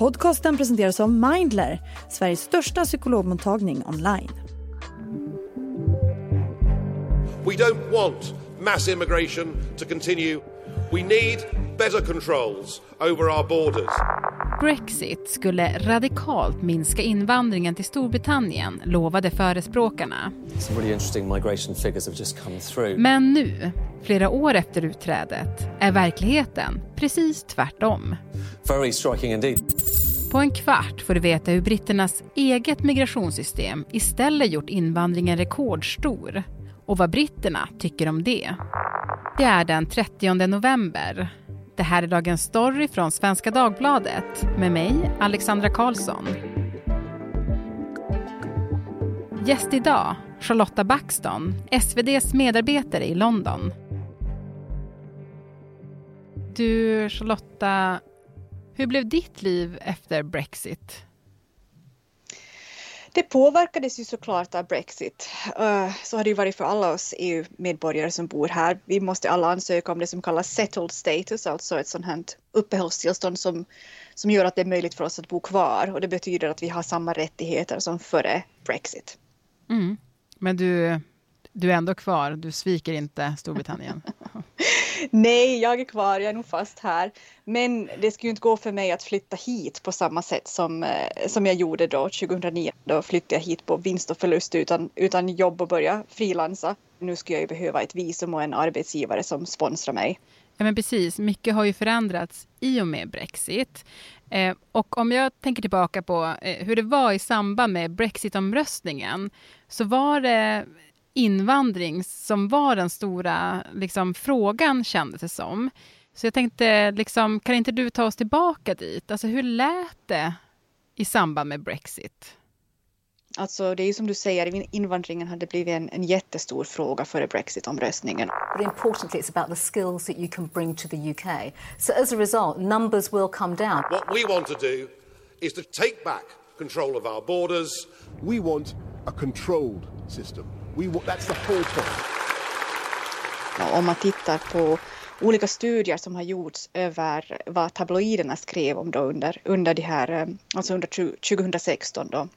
Podcasten presenteras av Mindler, Sveriges största psykologmottagning online. We don't want mass immigration to continue. We need better controls over our borders. Brexit skulle radikalt minska invandringen till Storbritannien, lovade förespråkarna. Some really interesting migration figures have just come through. Men nu, flera år efter utträdet, är verkligheten precis tvärtom. Very striking indeed. På en kvart får du veta hur britternas eget migrationssystem istället gjort invandringen rekordstor och vad britterna tycker om det. Det är den 30 november. Det här är Dagens Story från Svenska Dagbladet med mig, Alexandra Karlsson. Gäst idag, Charlotta Baxton, SVDs medarbetare i London. Du, Charlotta, hur blev ditt liv efter Brexit? Det påverkades ju såklart av Brexit. Uh, så har det ju varit för alla oss EU-medborgare som bor här. Vi måste alla ansöka om det som kallas settled status, alltså ett sånt här uppehållstillstånd som, som gör att det är möjligt för oss att bo kvar. Och det betyder att vi har samma rättigheter som före Brexit. Mm. Men du, du är ändå kvar, du sviker inte Storbritannien? Nej, jag är kvar, jag är nog fast här. Men det skulle ju inte gå för mig att flytta hit på samma sätt som, eh, som jag gjorde då 2009. Då flyttade jag hit på vinst och förlust utan, utan jobb och börja frilansa. Nu skulle jag ju behöva ett visum och en arbetsgivare som sponsrar mig. Ja, men precis. Mycket har ju förändrats i och med Brexit. Eh, och om jag tänker tillbaka på eh, hur det var i samband med Brexitomröstningen så var det invandring som var den stora liksom, frågan kändes det som. Så jag tänkte, liksom, kan inte du ta oss tillbaka dit? Alltså hur lät det i samband med Brexit? Alltså det är ju som du säger, invandringen hade blivit en, en jättestor fråga före Brexit-omröstningen. But importantly it's about the skills that you can bring to the UK. So as a result, numbers will come down. What we want to do is to take back control of our borders. We want a controlled system. We, that's the whole point. Om man tittar på olika studier som har gjorts över vad tabloiderna skrev om då under, under, de här, eh, alltså under 2016 då,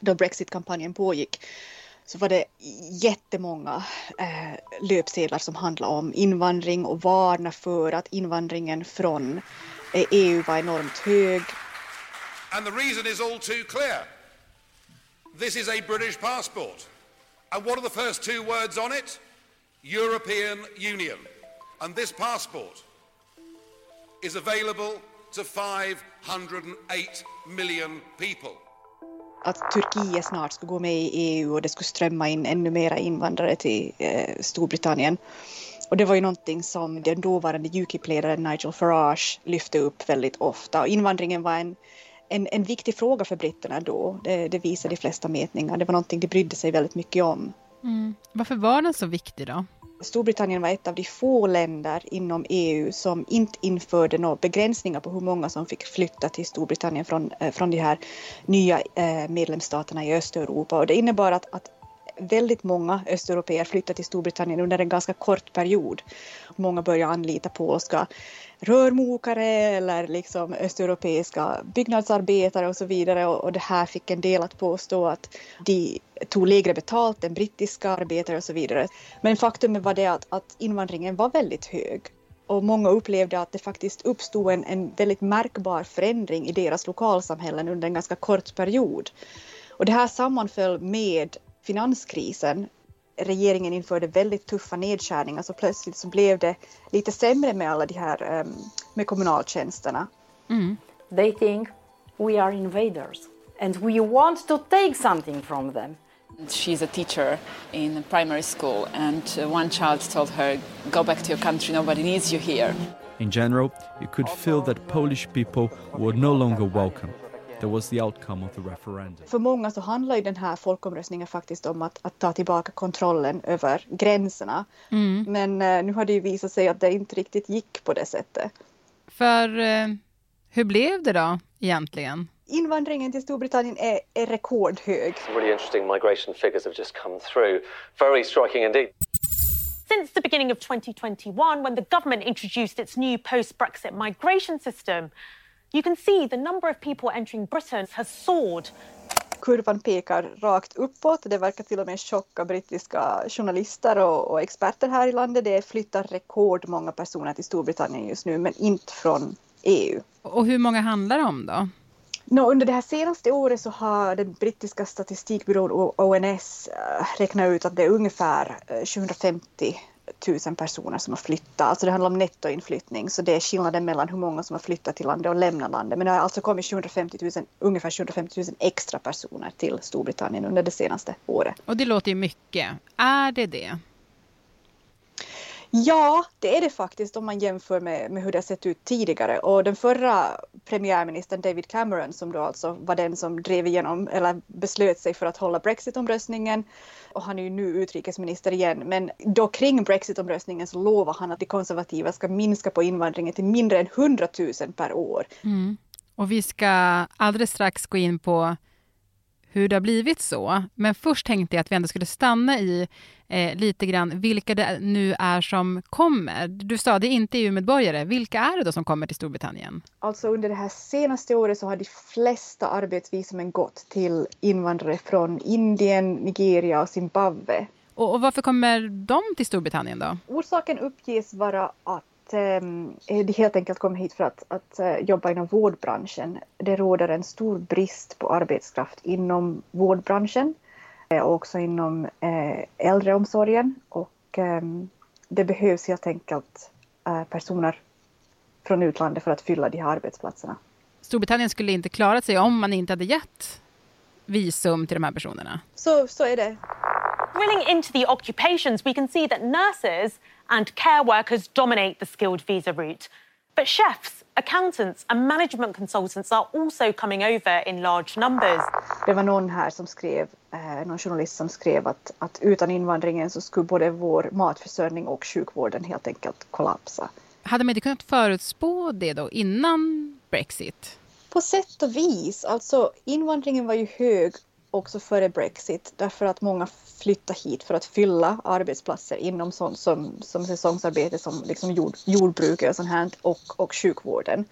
då Brexit-kampanjen pågick så var det jättemånga eh, löpsedlar som handlade om invandring och varna för att invandringen från eh, EU var enormt hög. And the reason is all too clear. This is a British passport. And what are the first two words on it? European Union. And this passport is available to 508 million people. Att Turkiet snart skulle gå med i EU och det skulle strömma in ännu mera invandrare till eh, Storbritannien. Och det var ju någonting som den dåvarande Ukip-ledaren Nigel Farage lyfte upp väldigt ofta. Och invandringen var en, en, en viktig fråga för britterna då. Det, det visar de flesta mätningar. Det var någonting de brydde sig väldigt mycket om. Mm. Varför var den så viktig då? Storbritannien var ett av de få länder inom EU som inte införde några begränsningar på hur många som fick flytta till Storbritannien från, eh, från de här nya eh, medlemsstaterna i Östeuropa. Och det innebar att, att väldigt många östeuropeer flyttade till Storbritannien under en ganska kort period. Många började anlita polska rörmokare eller liksom östeuropeiska byggnadsarbetare och så vidare och, det här fick en del att påstå att de tog lägre betalt än brittiska arbetare och så vidare. Men faktum var det att, att invandringen var väldigt hög och många upplevde att det faktiskt uppstod en, en väldigt märkbar förändring i deras lokalsamhällen under en ganska kort period. Och det här sammanföll med finanskrisen regeringen införde väldigt tuffa nedskärningar så plötsligt så blev det lite sämre med alla de här um, med kommunaltjänsterna. Mm. They think we are invaders and we want to take something from them. She's a teacher in a primary school and uh, one child told her go back to your country nobody needs you here. In general, you could feel that Polish people were no longer welcome. That was the outcome of the referendum. För många så handlar ju den här folkomröstningen faktiskt om att, att ta tillbaka kontrollen över gränserna. Mm. Men eh, nu har det ju visat sig att det inte riktigt gick på det sättet. För eh, hur blev det då egentligen? Invandringen till Storbritannien är, är rekordhög. Some really interesting migration figures have just come through. Very striking indeed. Since the beginning of 2021, when the government introduced its new post Brexit migration system, you can see the number of people entering Britain has soared. Kurvan pekar rakt uppåt. Det verkar till och med chocka brittiska journalister och, och experter här i landet. Det flyttar rekordmånga personer till Storbritannien just nu, men inte från EU. Och hur många handlar det om då? No, under det här senaste året så har den brittiska statistikbyrån ONS äh, räknat ut att det är ungefär 750 tusen personer som har flyttat. Alltså det handlar om nettoinflyttning, så det är skillnaden mellan hur många som har flyttat till landet och lämnat landet. Men det har alltså kommit 750 000, ungefär 750 000 extra personer till Storbritannien under det senaste året. Och det låter ju mycket. Är det det? Ja, det är det faktiskt om man jämför med, med hur det har sett ut tidigare. Och den förra premiärministern David Cameron som då alltså var den som drev igenom eller beslöt sig för att hålla Brexitomröstningen och han är ju nu utrikesminister igen. Men då kring Brexitomröstningen så lovar han att de konservativa ska minska på invandringen till mindre än 100 000 per år. Mm. Och vi ska alldeles strax gå in på hur det har blivit så. Men först tänkte jag att vi ändå skulle stanna i eh, lite grann vilka det nu är som kommer. Du sa det är inte EU-medborgare. Vilka är det då som kommer till Storbritannien? Alltså under det här senaste året så har de flesta arbetsvisumen gått till invandrare från Indien, Nigeria och Zimbabwe. Och, och varför kommer de till Storbritannien då? Orsaken uppges vara att Ehm, de helt enkelt kommer hit för att, att eh, jobba inom vårdbranschen. Det råder en stor brist på arbetskraft inom vårdbranschen och eh, också inom eh, äldreomsorgen och ehm, det behövs helt enkelt personer från utlandet för att fylla de här arbetsplatserna. Storbritannien skulle inte klarat sig om man inte hade gett visum till de här personerna. Så, så är det. Drilling into the occupations, we can see that nurses and care workers dominate the skilled visa route. But chefs, accountants and management consultants are also coming over in large numbers. Det var någon här som skrev, eh, någon journalist som skrev att, att utan invandringen så skulle både vår matförsörjning och sjukvården helt enkelt kollapsa. Hade man inte kunnat förutspå det då innan Brexit? På sätt och vis. Alltså invandringen var ju hög också före Brexit därför att många flyttar hit för att fylla arbetsplatser inom sånt som, som säsongsarbete som liksom jord, jordbruket och sånt här och, och sjukvården.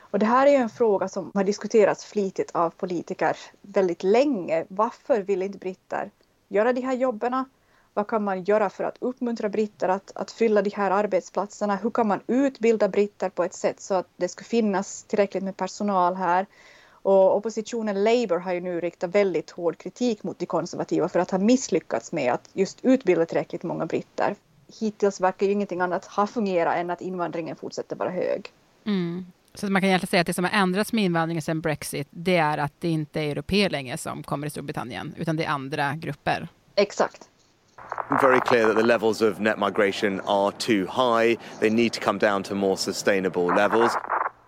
Och det här är ju en fråga som har diskuterats flitigt av politiker väldigt länge. Varför vill inte britter göra de här jobben? Vad kan man göra för att uppmuntra britter att, att fylla de här arbetsplatserna? Hur kan man utbilda britter på ett sätt så att det ska finnas tillräckligt med personal här? Och oppositionen Labour har ju nu riktat väldigt hård kritik mot de konservativa för att ha misslyckats med att just utbilda tillräckligt många britter. Hittills verkar ju ingenting annat ha fungerat än att invandringen fortsätter vara hög. Mm. Så man kan egentligen säga att det som har ändrats med invandringen sedan Brexit, det är att det inte är europeer längre som kommer till Storbritannien, utan det är andra grupper. Exakt. very clear that the levels of net migration are too high. They need to come down to more sustainable levels.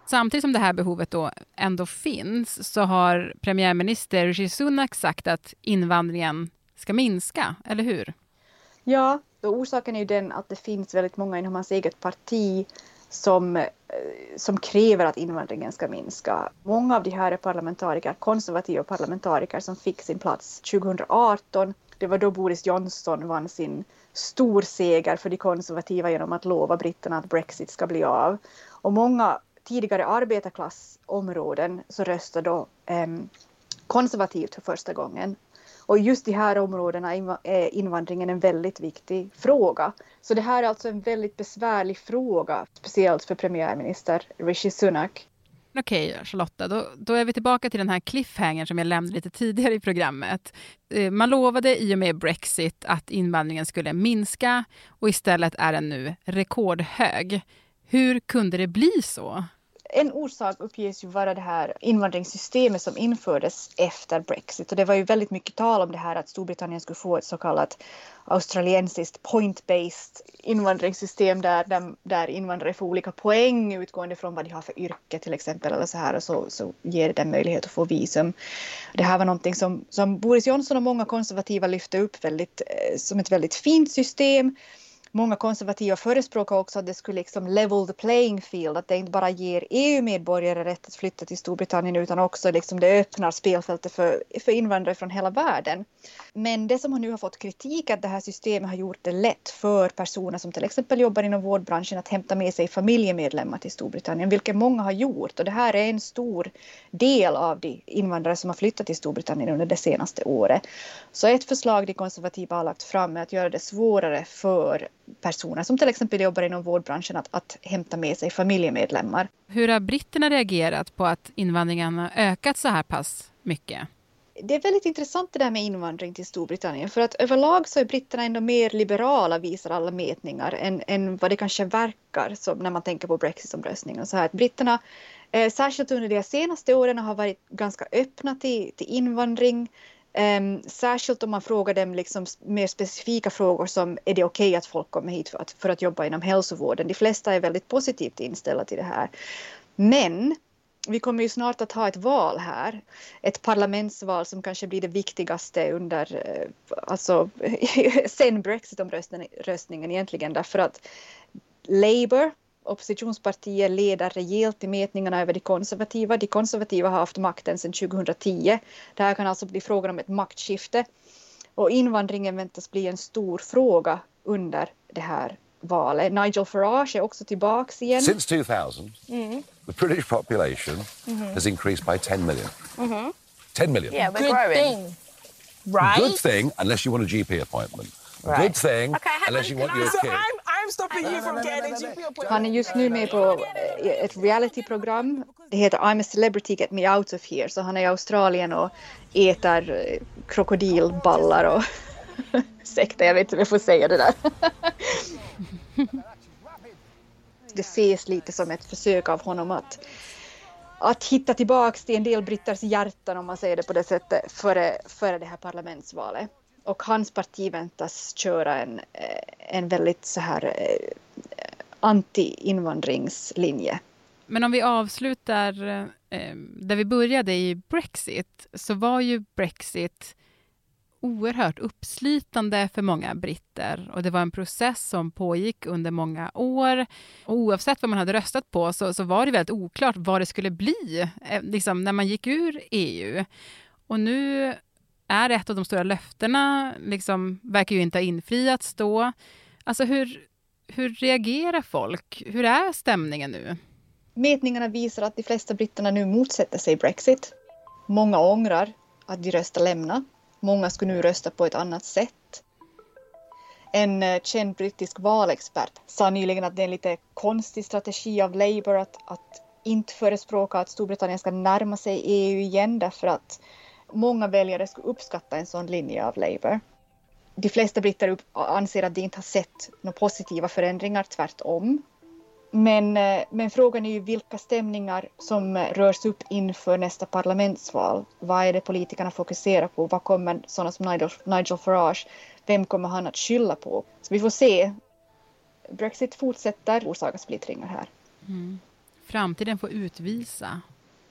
Samtidigt som det här behovet då ändå finns så har premiärminister Rishi Sunak sagt att invandringen ska minska, eller hur? Ja, och orsaken är ju den att det finns väldigt många inom hans eget parti som, eh, som kräver att invandringen ska minska. Många av de här är parlamentariker, konservativa parlamentariker som fick sin plats 2018. Det var då Boris Johnson vann sin storseger för de konservativa genom att lova britterna att Brexit ska bli av. Och många tidigare arbetarklassområden så röstade då eh, konservativt för första gången. Och just de här områdena är invandringen en väldigt viktig fråga. Så det här är alltså en väldigt besvärlig fråga, speciellt för premiärminister Rishi Sunak. Okej, okay, Charlotta, då, då, är vi tillbaka till den här cliffhangern som jag lämnade lite tidigare i programmet. Eh, man lovade i och med Brexit att invandringen skulle minska och istället är den nu rekordhög. Hur kunde det bli så? En orsak uppges ju vara det här invandringssystemet som infördes efter Brexit. Och det var ju väldigt mycket tal om det här att Storbritannien skulle få ett så kallat australiensiskt point-based invandringssystem där, där, där invandrare får olika poäng utgående från vad de har för yrke till exempel eller så här och så, så ger det möjlighet att få visum. Det här var någonting som, som Boris Johnson och många konservativa lyfte upp väldigt, eh, som ett väldigt fint system Många konservativa förespråkar också att det skulle liksom level the playing field, att det inte bara ger EU-medborgare rätt att flytta till Storbritannien utan också liksom det öppnar spelfältet för, för invandrare från hela världen. Men det som nu har fått kritik är att det här systemet har gjort det lätt för personer som till exempel jobbar inom vårdbranschen att hämta med sig familjemedlemmar till Storbritannien, vilket många har gjort. Och det här är en stor del av de invandrare som har flyttat till Storbritannien under det senaste året. Så ett förslag de konservativa har lagt fram är att göra det svårare för personer som till exempel jobbar inom vårdbranschen att, att hämta med sig familjemedlemmar. Hur har britterna reagerat på att invandringen har ökat så här pass mycket? det är väldigt intressant det där med invandring till Storbritannien för att överlag så är britterna ändå mer liberala visar alla mätningar än, än vad det kanske verkar som när man tänker på Brexitomröstningen. Så här att britterna, eh, särskilt under de senaste åren, har varit ganska öppna till, till invandring. Um, särskilt om man frågar dem liksom mer specifika frågor som är det okej okay att folk kommer hit för att, för att jobba inom hälsovården. De flesta är väldigt positivt inställda till det här. Men vi kommer ju snart att ha ett val här. Ett parlamentsval som kanske blir det viktigaste under, eh, alltså sen Brexitomröstningen egentligen därför att Labour, oppositionspartier, leder rejält i mätningarna över de konservativa. De konservativa har haft makten sedan 2010. Det här kan alltså bli frågan om ett maktskifte. Och invandringen väntas bli en stor fråga under det här valet. Nigel Farage är också tillbaks igen. Since 2000, mm. the British population mm -hmm. has increased by 10 million. Mm -hmm. 10 million. Yeah, we're Good growing. Thing. Right? Good thing, unless you want a GP appointment. Right. Good thing, okay, unless you want your kid. I'm, I'm stopping you from getting. Han är just nu med på eh, ett realityprogram. Det heter I'm a celebrity, get me out of here. Så han är i Australien och äter eh, krokodilballar och Ursäkta, jag vet inte om jag får säga det där. det ses lite som ett försök av honom att, att hitta tillbaks till en del britters hjärtan om man säger det på det sättet före, före det här parlamentsvalet. Och hans parti väntas köra en, eh, en väldigt så här eh, anti-invandringslinje. Men om vi avslutar eh, där vi började i Brexit så var ju Brexit oerhört uppslitande för många britter och det var en process som pågick under många år. Och oavsett vad man hade röstat på så, så var det väldigt oklart vad det skulle bli liksom, när man gick ur EU. Och nu är ett av de stora löftena, liksom, verkar ju inte ha infriats då. Alltså hur, hur reagerar folk? Hur är stämningen nu? Mätningarna visar att de flesta britterna nu motsätter sig Brexit. Många ångrar att de röstar lämna Många skulle nu rösta på ett annat sätt. En eh, känd brittisk valexpert sa nyligen att det är en lite konstig strategi av Labour att, att inte förespråka att Storbritannien ska närma sig EU igen därför att många väljare skulle uppskatta en sån linje av Labour. De flesta britter anser att de inte har sett några positiva förändringar, tvärtom. Men, eh, men frågan är ju vilka stämningar som rörs upp inför nästa parlamentsval. Vad är det politikerna fokuserar på? Vad kommer sådana som Nigel, Nigel Farage, vem kommer han att skylla på? Så vi får se. Brexit fortsätter orsaka splittringar här. Mm. Framtiden får utvisa.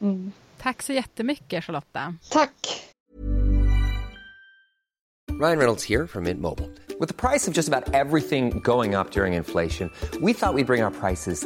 Mm. Tack så jättemycket Charlotta. Tack. Ryan Reynolds här från Mint Mobile. With the price of just about everything going up during inflation, we thought we'd bring our prices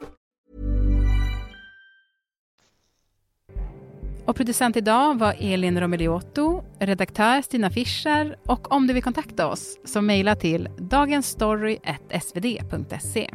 Och producent idag var Elin Romeliotto, redaktör Stina Fischer och om du vill kontakta oss så mejla till dagensstory.svd.se.